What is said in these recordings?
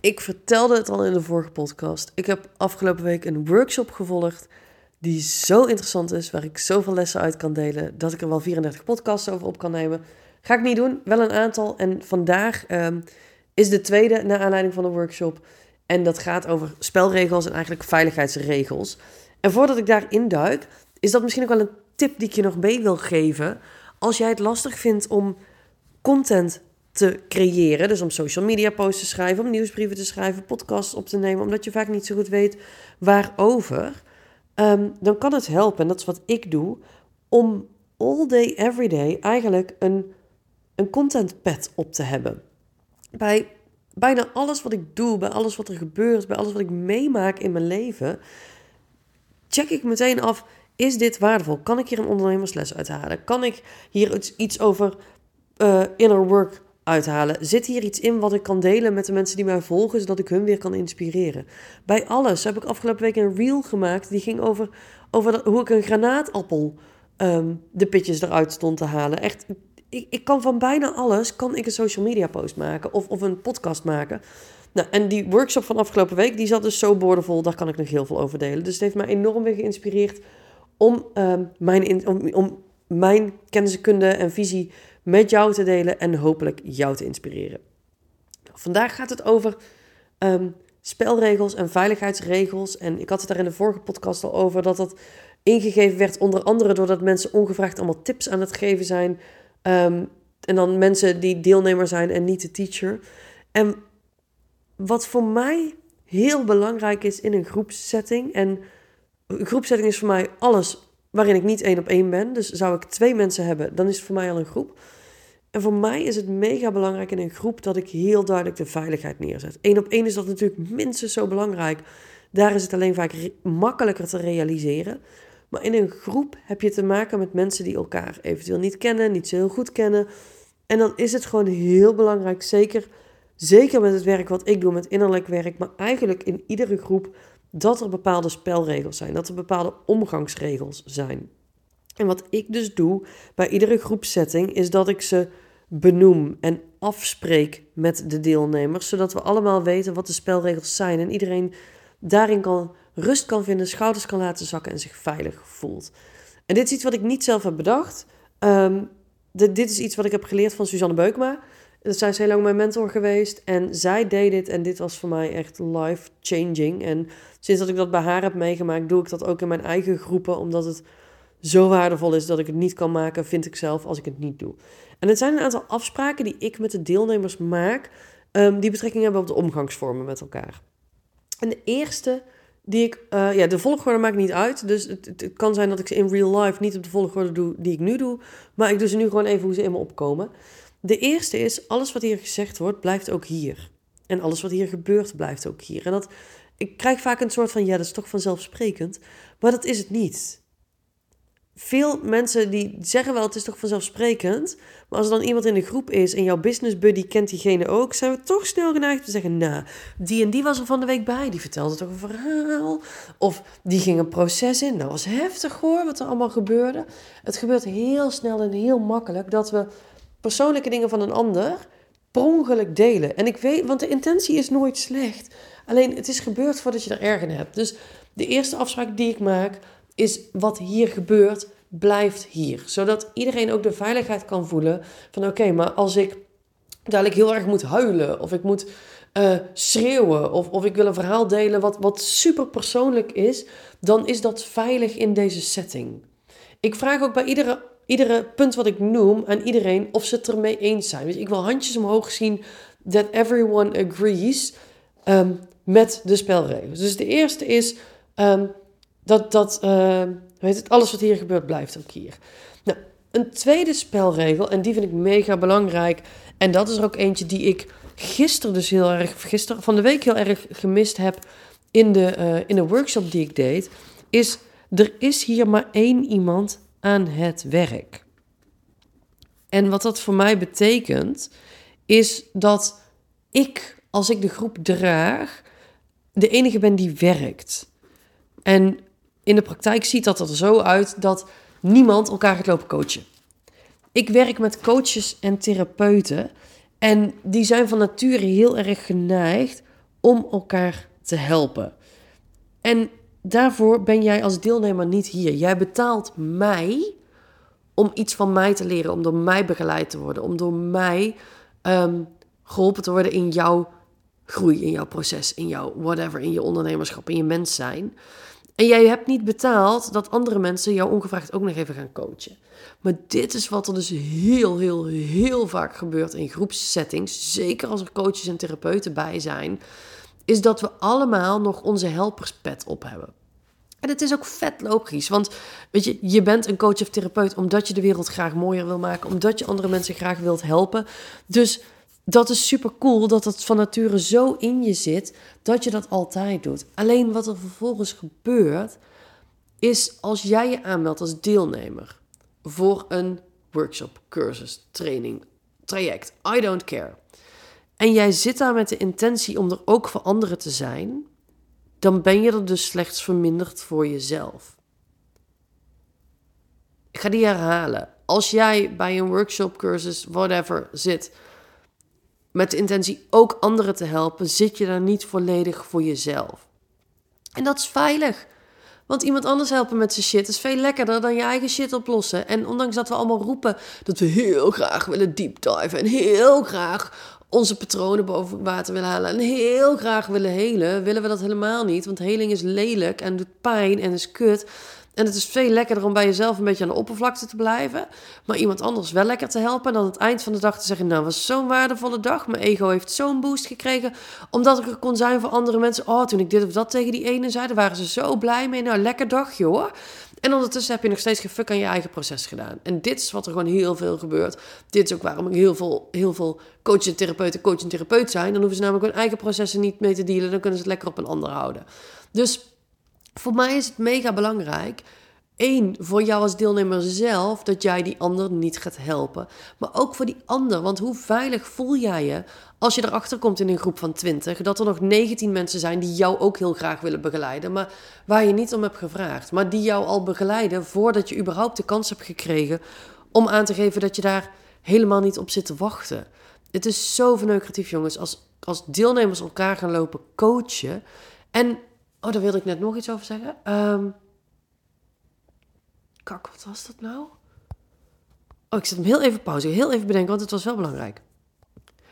Ik vertelde het al in de vorige podcast. Ik heb afgelopen week een workshop gevolgd die zo interessant is, waar ik zoveel lessen uit kan delen, dat ik er wel 34 podcasts over op kan nemen. Ga ik niet doen, wel een aantal. En vandaag ehm, is de tweede naar aanleiding van de workshop. En dat gaat over spelregels en eigenlijk veiligheidsregels. En voordat ik daarin duik, is dat misschien ook wel een tip die ik je nog mee wil geven. Als jij het lastig vindt om content te creëren, dus om social media posts te schrijven, om nieuwsbrieven te schrijven, podcasts op te nemen, omdat je vaak niet zo goed weet waarover, ehm, dan kan het helpen, en dat is wat ik doe, om all day, every day eigenlijk een, een content pad op te hebben. Bij bijna alles wat ik doe, bij alles wat er gebeurt, bij alles wat ik meemaak in mijn leven, check ik meteen af: is dit waardevol? Kan ik hier een ondernemersles uithalen? Kan ik hier iets over uh, inner work uithalen? Zit hier iets in wat ik kan delen met de mensen die mij volgen, zodat ik hun weer kan inspireren? Bij alles heb ik afgelopen week een reel gemaakt die ging over, over hoe ik een granaatappel ehm, de pitjes eruit stond te halen. Echt, ik, ik kan van bijna alles kan ik een social media post maken of, of een podcast maken. Nou, en die workshop van afgelopen week, die zat dus zo boordevol, daar kan ik nog heel veel over delen. Dus het heeft mij enorm weer geïnspireerd om, um, mijn, om, om mijn kenniskunde en visie met jou te delen en hopelijk jou te inspireren. Vandaag gaat het over ehm, spelregels en veiligheidsregels. En ik had het daar in de vorige podcast al over dat dat ingegeven werd, onder andere doordat mensen ongevraagd allemaal tips aan het geven zijn. Ehm, en dan mensen die deelnemer zijn en niet de teacher. En wat voor mij heel belangrijk is in een groepssetting. En groepsetting is voor mij alles waarin ik niet één op één ben. Dus zou ik twee mensen hebben, dan is het voor mij al een groep. En voor mij is het mega belangrijk in een groep dat ik heel duidelijk de veiligheid neerzet. Eén op één is dat natuurlijk minstens zo belangrijk. Daar is het alleen vaak makkelijker te realiseren. Maar in een groep heb je te maken met mensen die elkaar eventueel niet kennen, niet zo heel goed kennen. En dan is het gewoon heel belangrijk, zeker, zeker met het werk wat ik doe, met innerlijk werk, maar eigenlijk in iedere groep, dat er bepaalde spelregels zijn, dat er bepaalde omgangsregels zijn. En wat ik dus doe bij iedere groepsetting is dat ik ze benoem en afspreek met de deelnemers, zodat we allemaal weten wat de spelregels zijn en iedereen daarin kan rust kan vinden, schouders kan laten zakken en zich veilig voelt. En dit is iets wat ik niet zelf heb bedacht. Um, dit is iets wat ik heb geleerd van Suzanne Beukma. Zij is heel lang mijn mentor geweest en zij deed dit en dit was voor mij echt life-changing. En sinds dat ik dat bij haar heb meegemaakt, doe ik dat ook in mijn eigen groepen, omdat het zo waardevol is dat ik het niet kan maken, vind ik zelf, als ik het niet doe. En het zijn een aantal afspraken die ik met de deelnemers maak, um, die betrekking hebben op de omgangsvormen met elkaar. En de eerste die ik, uh, ja, de volgorde maakt niet uit. Dus het, het, kan zijn dat ik ze in real life niet op de volgorde doe die ik nu doe. Maar ik doe ze nu gewoon even hoe ze in me opkomen. De eerste is, alles wat hier gezegd wordt, blijft ook hier. En alles wat hier gebeurt, blijft ook hier. En dat, ik krijg vaak een soort van, ja, dat is toch vanzelfsprekend. Maar dat is het niet veel mensen die zeggen wel, het is toch vanzelfsprekend. Maar als er dan iemand in de groep is en jouw business buddy kent diegene ook, zijn we toch snel geneigd te zeggen, nou, die en die was er van de week bij, die vertelde toch een verhaal. Of die ging een proces in, nou was heftig hoor, wat er allemaal gebeurde. Het gebeurt heel snel en heel makkelijk dat we persoonlijke dingen van een ander per ongeluk delen. En ik weet, want de intentie is nooit slecht. Alleen het is gebeurd voordat je er erg in hebt. Dus de eerste afspraak die ik maak, is wat hier gebeurt, blijft hier. Zodat iedereen ook de veiligheid kan voelen van oké, maar als ik dadelijk heel erg moet huilen of ik moet uh, schreeuwen of, of ik wil een verhaal delen wat, wat super persoonlijk is, dan is dat veilig in deze setting. Ik vraag ook bij iedere, iedere punt wat ik noem aan iedereen of ze het ermee eens zijn. Dus ik wil handjes omhoog zien that everyone agrees um, met de spelregels. Dus de eerste is um, dat, dat weet het, alles wat hier gebeurt blijft ook hier. Nou, een tweede spelregel, en die vind ik mega belangrijk. En dat is er ook eentje die ik gisteren dus heel erg, gisteren van de week heel erg gemist heb in de, uh, in de workshop die ik deed. Is er is hier maar één iemand aan het werk. En wat dat voor mij betekent, is dat ik, als ik de groep draag, de enige ben die werkt. En in de praktijk ziet dat er zo uit dat niemand elkaar gaat lopen coachen. Ik werk met coaches en therapeuten en die zijn van nature heel erg geneigd om elkaar te helpen. En daarvoor ben jij als deelnemer niet hier. Jij betaalt mij om iets van mij te leren, om door mij begeleid te worden, om door mij um, geholpen te worden in jouw groei, in jouw proces, in jouw whatever, in je ondernemerschap, in je mens zijn. En jij hebt niet betaald dat andere mensen jou ongevraagd ook nog even gaan coachen. Maar dit is wat er dus heel, heel, heel vaak gebeurt in groepssettings. Zeker als er coaches en therapeuten bij zijn. Is dat we allemaal nog onze helperspet op hebben. En het is ook vet logisch. Want weet je, je bent een coach of therapeut omdat je de wereld graag mooier wil maken. Omdat je andere mensen graag wilt helpen. Dus dat is super cool dat het van nature zo in je zit dat je dat altijd doet. Alleen wat er vervolgens gebeurt, is als jij je aanmeldt als deelnemer voor een workshop, cursus, training, traject, I don't care. En jij zit daar met de intentie om er ook voor anderen te zijn, dan ben je er dus slechts verminderd voor jezelf. Ik ga die herhalen. Als jij bij een workshop, cursus, whatever zit met de intentie ook anderen te helpen, zit je daar niet volledig voor jezelf. En dat is veilig. Want iemand anders helpen met zijn shit is veel lekkerder dan je eigen shit oplossen. En ondanks dat we allemaal roepen dat we heel graag willen deep dive en heel graag onze patronen boven water willen halen en heel graag willen helen, willen we dat helemaal niet. Want heling is lelijk en doet pijn en is kut. En het is veel lekkerder om bij jezelf een beetje aan de oppervlakte te blijven. Maar iemand anders wel lekker te helpen. En dan het eind van de dag te zeggen: Nou, was zo'n waardevolle dag. Mijn ego heeft zo'n boost gekregen. Omdat ik er kon zijn voor andere mensen. Oh, toen ik dit of dat tegen die ene zei, daar waren ze zo blij mee. Nou, lekker dagje hoor. En ondertussen heb je nog steeds gefuk aan je eigen proces gedaan. En dit is wat er gewoon heel veel gebeurt. Dit is ook waarom ik heel veel, heel veel coaches en therapeuten coach en therapeut zijn. Dan hoeven ze namelijk hun eigen processen niet mee te dealen. Dan kunnen ze het lekker op een ander houden. Dus voor mij is het mega belangrijk. Eén, voor jou als deelnemer zelf, dat jij die ander niet gaat helpen. Maar ook voor die ander, want hoe veilig voel jij je als je erachter komt in een groep van 20 dat er nog 19 mensen zijn die jou ook heel graag willen begeleiden, maar waar je niet om hebt gevraagd. Maar die jou al begeleiden voordat je überhaupt de kans hebt gekregen om aan te geven dat je daar helemaal niet op zit te wachten. Het is zo verneukeratief, jongens, als, als deelnemers elkaar gaan lopen coachen. En Oh, daar wilde ik net nog iets over zeggen. Um, kak, wat was dat nou? Oh, ik zet hem heel even pauze. Heel even bedenken, want het was wel belangrijk.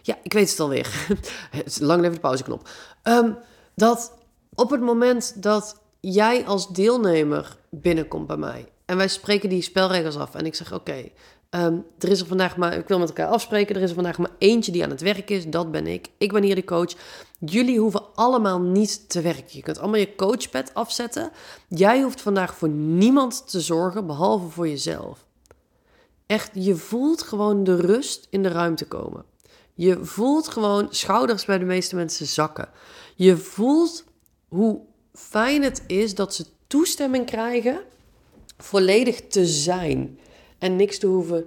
Ja, ik weet het alweer. lang even de pauzeknop. Um, dat op het moment dat jij als deelnemer binnenkomt bij mij... en wij spreken die spelregels af en ik zeg... oké, Ehm, er is er vandaag maar, ik wil met elkaar afspreken, er is er vandaag maar eentje die aan het werk is, dat ben ik. Ik ben hier de coach. Jullie hoeven allemaal niet te werken. Je kunt allemaal je coachpad afzetten. Jij hoeft vandaag voor niemand te zorgen, behalve voor jezelf. Echt, je voelt gewoon de rust in de ruimte komen. Je voelt gewoon schouders bij de meeste mensen zakken. Je voelt hoe fijn het is dat ze toestemming krijgen volledig te zijn en niks te hoeven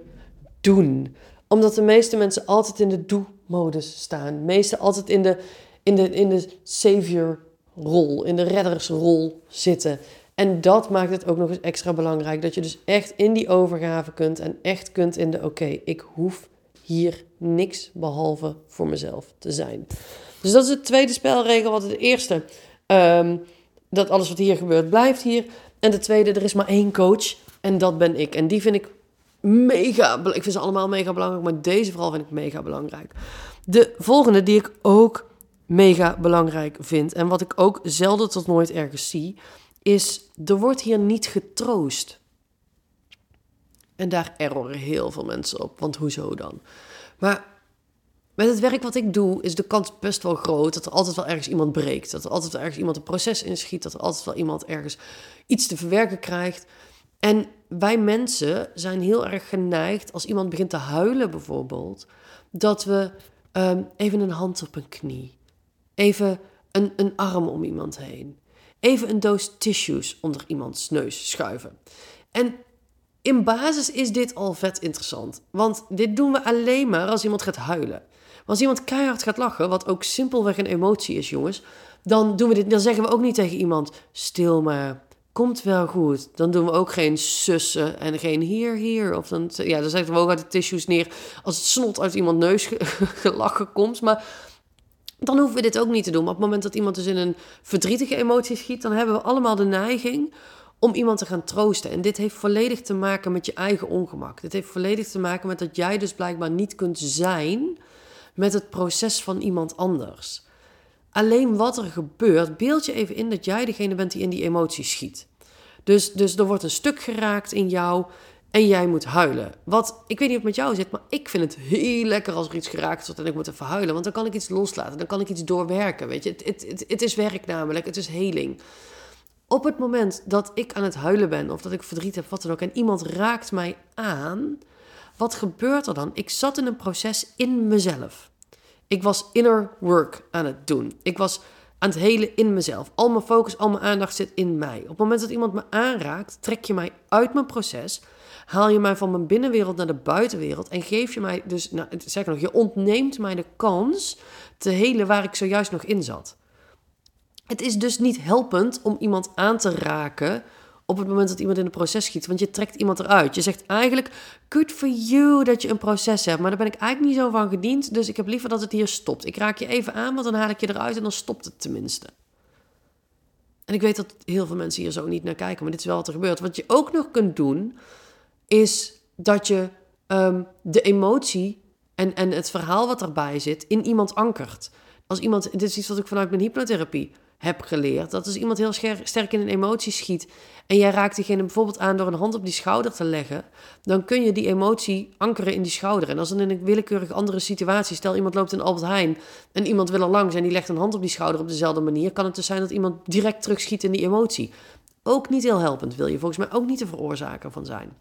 doen. Omdat de meeste mensen altijd in de doe-modus staan. De meeste altijd in de, in de, in de savior-rol, in de reddersrol zitten. En dat maakt het ook nog eens extra belangrijk. Dat je dus echt in die overgave kunt en echt kunt in de oké, ik hoef hier niks behalve voor mezelf te zijn. Dus dat is de tweede spelregel. Wat de eerste, um, dat alles wat hier gebeurt blijft hier. En de tweede, er is maar één coach en dat ben ik. En die vind ik mega. Ik vind ze allemaal mega belangrijk, maar deze vooral vind ik mega belangrijk. De volgende die ik ook mega belangrijk vind en wat ik ook zelden tot nooit ergens zie, is er wordt hier niet getroost. En daar erroren heel veel mensen op, want hoezo dan? Maar met het werk wat ik doe, is de kans best wel groot dat er altijd wel ergens iemand breekt. Dat er altijd wel ergens iemand een proces inschiet. Dat er altijd wel iemand ergens iets te verwerken krijgt. En wij mensen zijn heel erg geneigd, als iemand begint te huilen bijvoorbeeld, dat we um, even een hand op een knie, even een, een arm om iemand heen, even een doos tissues onder iemands neus schuiven. En in basis is dit al vet interessant, want dit doen we alleen maar als iemand gaat huilen. Als iemand keihard gaat lachen, wat ook simpelweg een emotie is, jongens, dan, doen we dit, dan zeggen we ook niet tegen iemand: stil maar, komt wel goed. Dan doen we ook geen sussen en geen hier, hier. Of dan, ja, dan zetten we ook uit de tissues neer als het snot uit iemand neus gelachen komt. Maar dan hoeven we dit ook niet te doen. Maar op het moment dat iemand dus in een verdrietige emotie schiet, dan hebben we allemaal de neiging om iemand te gaan troosten. En dit heeft volledig te maken met je eigen ongemak. Dit heeft volledig te maken met dat jij dus blijkbaar niet kunt zijn met het proces van iemand anders. Alleen wat er gebeurt, beeld je even in dat jij degene bent die in die emotie schiet. Dus, dus er wordt een stuk geraakt in jou en jij moet huilen. Wat, ik weet niet of het met jou zit, maar ik vind het heel lekker als er iets geraakt wordt en ik moet even huilen. Want dan kan ik iets loslaten, dan kan ik iets doorwerken, weet je. Het, het, het, het is werk namelijk, het is heling. Op het moment dat ik aan het huilen ben of dat ik verdriet heb, wat dan ook, en iemand raakt mij aan, wat gebeurt er dan? Ik zat in een proces in mezelf. Ik was inner work aan het doen. Ik was aan het helen in mezelf. Al mijn focus, al mijn aandacht zit in mij. Op het moment dat iemand me aanraakt, trek je mij uit mijn proces. Haal je mij van mijn binnenwereld naar de buitenwereld. En geef je mij dus, nou, zeg nog, je ontneemt mij de kans te helen waar ik zojuist nog in zat. Het is dus niet helpend om iemand aan te raken op het moment dat iemand in een proces schiet. Want je trekt iemand eruit. Je zegt eigenlijk, good for you dat je een proces hebt. Maar daar ben ik eigenlijk niet zo van gediend. Dus ik heb liever dat het hier stopt. Ik raak je even aan, want dan haal ik je eruit en dan stopt het tenminste. En ik weet dat heel veel mensen hier zo niet naar kijken. Maar dit is wel wat er gebeurt. Wat je ook nog kunt doen, is dat je um, de emotie en, en het verhaal wat erbij zit in iemand ankert. Als iemand, dit is iets wat ik vanuit mijn hypnotherapie heb geleerd. Dat als iemand heel sterk in een emotie schiet en jij raakt diegene bijvoorbeeld aan door een hand op die schouder te leggen, dan kun je die emotie ankeren in die schouder. En als dan in een willekeurige andere situatie, stel iemand loopt in Albert Heijn en iemand wil er langs en die legt een hand op die schouder op dezelfde manier, kan het dus zijn dat iemand direct terugschiet in die emotie. Ook niet heel helpend, wil je volgens mij ook niet de veroorzaker van zijn.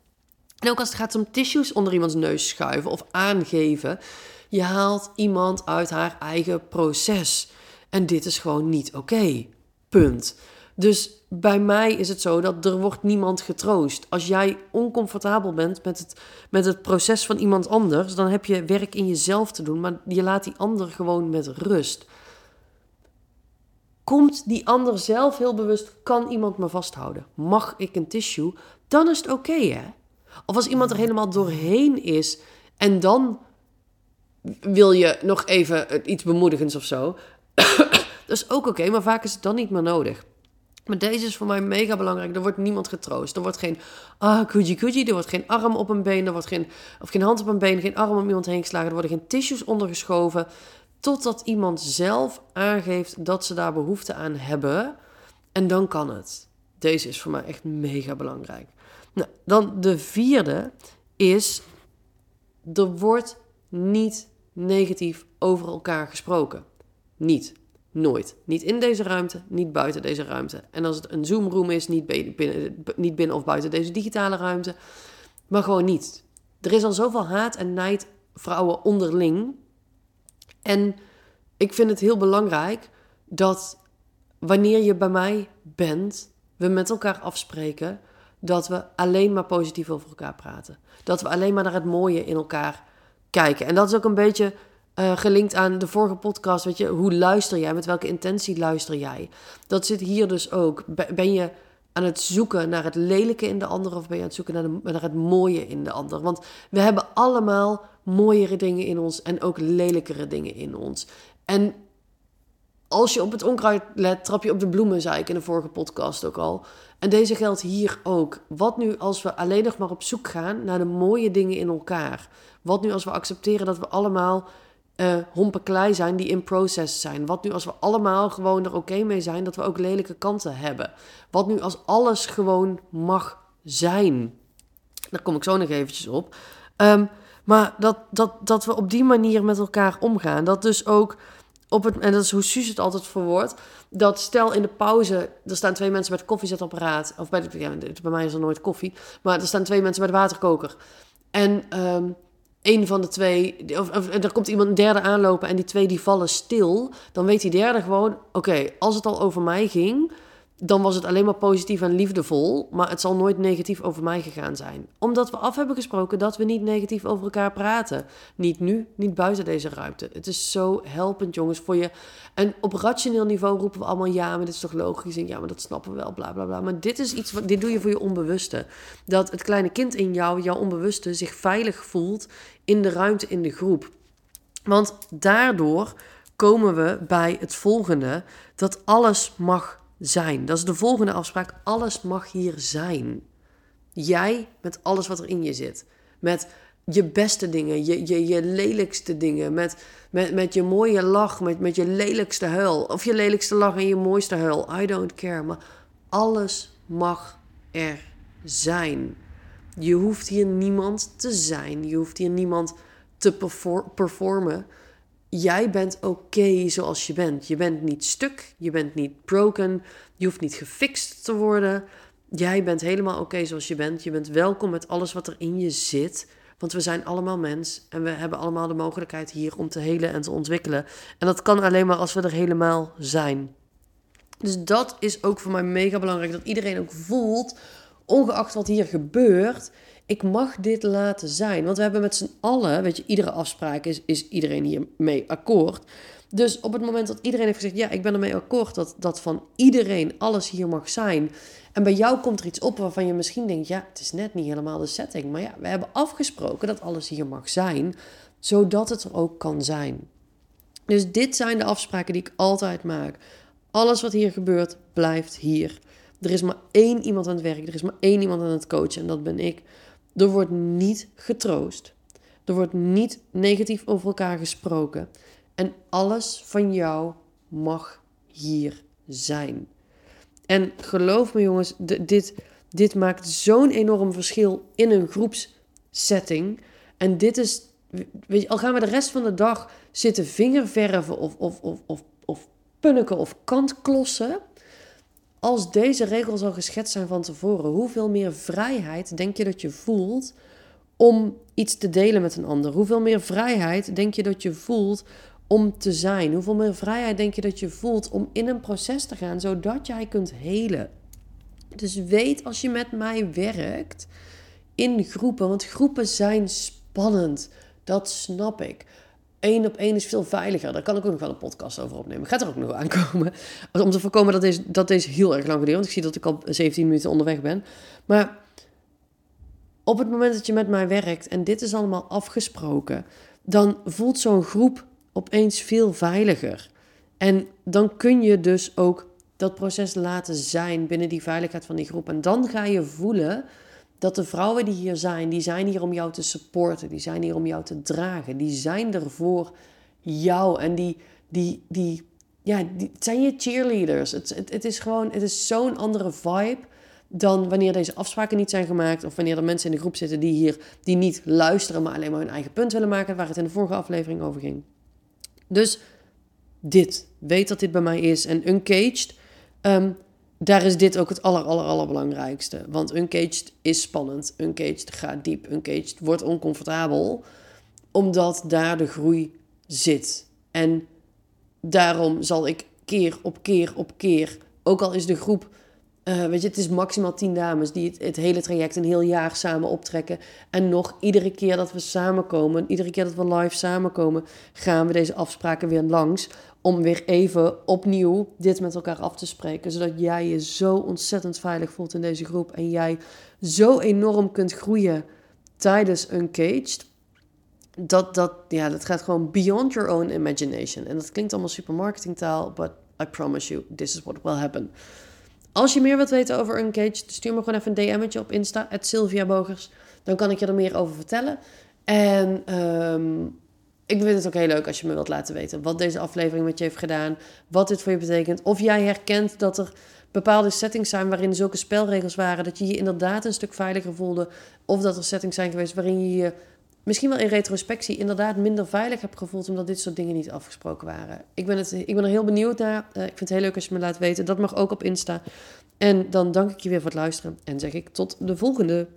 En ook als het gaat om tissues onder iemands neus schuiven of aangeven, je haalt iemand uit haar eigen proces. En dit is gewoon niet oké. Punt. Dus bij mij is het zo dat er wordt niemand getroost. Als jij oncomfortabel bent met het, met het proces van iemand anders, dan heb je werk in jezelf te doen, maar je laat die ander gewoon met rust. Komt die ander zelf heel bewust, kan iemand me vasthouden? Mag ik een tissue? Dan is het oké, hè? Of als iemand er helemaal doorheen is en dan wil je nog even iets bemoedigends of zo, dat is ook oké, maar vaak is het dan niet meer nodig. Maar deze is voor mij mega belangrijk. Er wordt niemand getroost. Er wordt geen ah, kuji kuji. Er wordt geen arm op een been. Er wordt geen, of geen hand op een been. Geen arm om iemand heen geslagen. Er worden geen tissues ondergeschoven. Totdat iemand zelf aangeeft dat ze daar behoefte aan hebben. En dan kan het. Deze is voor mij echt mega belangrijk. Nou, dan de vierde is: er wordt niet negatief over elkaar gesproken. Niet. Nooit. Niet in deze ruimte, niet buiten deze ruimte. En als het een Zoom-room is, niet binnen, niet binnen of buiten deze digitale ruimte. Maar gewoon niet. Er is al zoveel haat en nijd vrouwen onderling. En ik vind het heel belangrijk dat wanneer je bij mij bent, we met elkaar afspreken dat we alleen maar positief over elkaar praten. Dat we alleen maar naar het mooie in elkaar kijken. En dat is ook een beetje uh, gelinkt aan de vorige podcast. Weet je, hoe luister jij? Met welke intentie luister jij? Dat zit hier dus ook. Ben je aan het zoeken naar het lelijke in de ander of ben je aan het zoeken naar, naar het mooie in de ander? Want we hebben allemaal mooiere dingen in ons en ook lelijkere dingen in ons. En als je op het onkruid let, trap je op de bloemen, zei ik in de vorige podcast ook al. En deze geldt hier ook. Wat nu als we alleen nog maar op zoek gaan naar de mooie dingen in elkaar? Wat nu als we accepteren dat we allemaal uh, hompen klei zijn die in process zijn? Wat nu als we allemaal gewoon er oké mee zijn dat we ook lelijke kanten hebben? Wat nu als alles gewoon mag zijn? Daar kom ik zo nog eventjes op. Um, maar dat, dat, dat we op die manier met elkaar omgaan. Dat dus ook op het, en dat is hoe Suus het altijd verwoordt, dat stel in de pauze, er staan twee mensen bij het koffiezetapparaat, of bij, bij mij is er nooit koffie, maar er staan twee mensen de waterkoker. En um, een van de twee, of, er komt iemand een derde aanlopen en die twee die vallen stil, dan weet die derde gewoon, oké, als het al over mij ging, dan was het alleen maar positief en liefdevol, maar het zal nooit negatief over mij gegaan zijn. Omdat we af hebben gesproken dat we niet negatief over elkaar praten. Niet nu, niet buiten deze ruimte. Het is zo helpend, jongens, voor je. En op rationeel niveau roepen we allemaal ja, maar dit is toch logisch en ja, maar dat snappen we wel, bla bla bla. Maar dit is iets wat dit doe je voor je onbewuste. Dat het kleine kind in jou, jouw onbewuste, zich veilig voelt in de ruimte in de groep. Want daardoor komen we bij het volgende: dat alles mag zijn. Dat is de volgende afspraak. Alles mag hier zijn. Jij met alles wat er in je zit. Met je beste dingen, je, je, je lelijkste dingen. Met, met, met je mooie lach, met, met je lelijkste huil. Of je lelijkste lach en je mooiste huil. I don't care. Maar alles mag er zijn. Je hoeft hier niemand te zijn. Je hoeft hier niemand te performen. Jij bent oké zoals je bent. Je bent niet stuk. Je bent niet broken. Je hoeft niet gefixt te worden. Jij bent helemaal oké zoals je bent. Je bent welkom met alles wat er in je zit. Want we zijn allemaal mens en we hebben allemaal de mogelijkheid hier om te helen en te ontwikkelen. En dat kan alleen maar als we er helemaal zijn. Dus dat is ook voor mij mega belangrijk. Dat iedereen ook voelt, ongeacht wat hier gebeurt, ik mag dit laten zijn. Want we hebben met z'n allen, weet je, iedere afspraak is, is iedereen hiermee akkoord. Dus op het moment dat iedereen heeft gezegd, ja, ik ben ermee akkoord dat, dat van iedereen alles hier mag zijn. En bij jou komt er iets op waarvan je misschien denkt, ja, het is net niet helemaal de setting. Maar ja, we hebben afgesproken dat alles hier mag zijn, zodat het er ook kan zijn. Dus dit zijn de afspraken die ik altijd maak. Alles wat hier gebeurt, blijft hier. Er is maar één iemand aan het werk, er is maar één iemand aan het coachen en dat ben ik. Er wordt niet getroost. Er wordt niet negatief over elkaar gesproken. En alles van jou mag hier zijn. En geloof me jongens, dit, dit maakt zo'n enorm verschil in een groepssetting. En dit is, weet je, al gaan we de rest van de dag zitten vingerverven of, of, of, of, of punniken of kantklossen. Als deze regels al geschetst zijn van tevoren, hoeveel meer vrijheid denk je dat je voelt om iets te delen met een ander? Hoeveel meer vrijheid denk je dat je voelt om te zijn? Hoeveel meer vrijheid denk je dat je voelt om in een proces te gaan, zodat jij kunt helen? Dus weet als je met mij werkt in groepen, want groepen zijn spannend. Dat snap ik. Eén op één is veel veiliger. Daar kan ik ook nog wel een podcast over opnemen. Gaat er ook nog aankomen. Om te voorkomen dat deze, dat deze heel erg lang duurt. Want ik zie dat ik al 17 minuten onderweg ben. Maar op het moment dat je met mij werkt en dit is allemaal afgesproken, dan voelt zo'n groep opeens veel veiliger. En dan kun je dus ook dat proces laten zijn binnen die veiligheid van die groep. En dan ga je voelen dat de vrouwen die hier zijn, die zijn hier om jou te supporten. Die zijn hier om jou te dragen. Die zijn er voor jou. En die, die, die, ja, die zijn je cheerleaders. Het, het, het is gewoon, het is zo'n andere vibe dan wanneer deze afspraken niet zijn gemaakt. Of wanneer er mensen in de groep zitten die hier die niet luisteren, maar alleen maar hun eigen punt willen maken. Waar het in de vorige aflevering over ging. Dus dit. Weet dat dit bij mij is. En uncaged, um, daar is dit ook het aller, aller, allerbelangrijkste. Want uncaged is spannend. Uncaged gaat diep. Uncaged wordt oncomfortabel. Omdat daar de groei zit. En daarom zal ik keer op keer op keer, ook al is de groep uh, weet je, het is maximaal tien dames die het, het, hele traject een heel jaar samen optrekken. En nog iedere keer dat we samenkomen, iedere keer dat we live samenkomen, gaan we deze afspraken weer langs. Om weer even opnieuw dit met elkaar af te spreken. Zodat jij je zo ontzettend veilig voelt in deze groep. En jij zo enorm kunt groeien tijdens Uncaged. Dat, dat, ja, dat gaat gewoon beyond your own imagination. En dat klinkt allemaal super marketingtaal, but I promise you, this is what will happen. Als je meer wilt weten over Uncaged, stuur me gewoon even een DM'tje op Insta, Sylvia Bogers. Dan kan ik je er meer over vertellen. En um, ik vind het ook heel leuk als je me wilt laten weten wat deze aflevering met je heeft gedaan. Wat dit voor je betekent. Of jij herkent dat er bepaalde settings zijn waarin zulke spelregels waren. Dat je je inderdaad een stuk veiliger voelde. Of dat er settings zijn geweest waarin je je misschien wel in retrospectie inderdaad minder veilig hebt gevoeld. Omdat dit soort dingen niet afgesproken waren. Ik ben, het, ik ben er heel benieuwd naar. Uh, ik vind het heel leuk als je me laat weten. Dat mag ook op Insta. En dan dank ik je weer voor het luisteren. En zeg ik tot de volgende.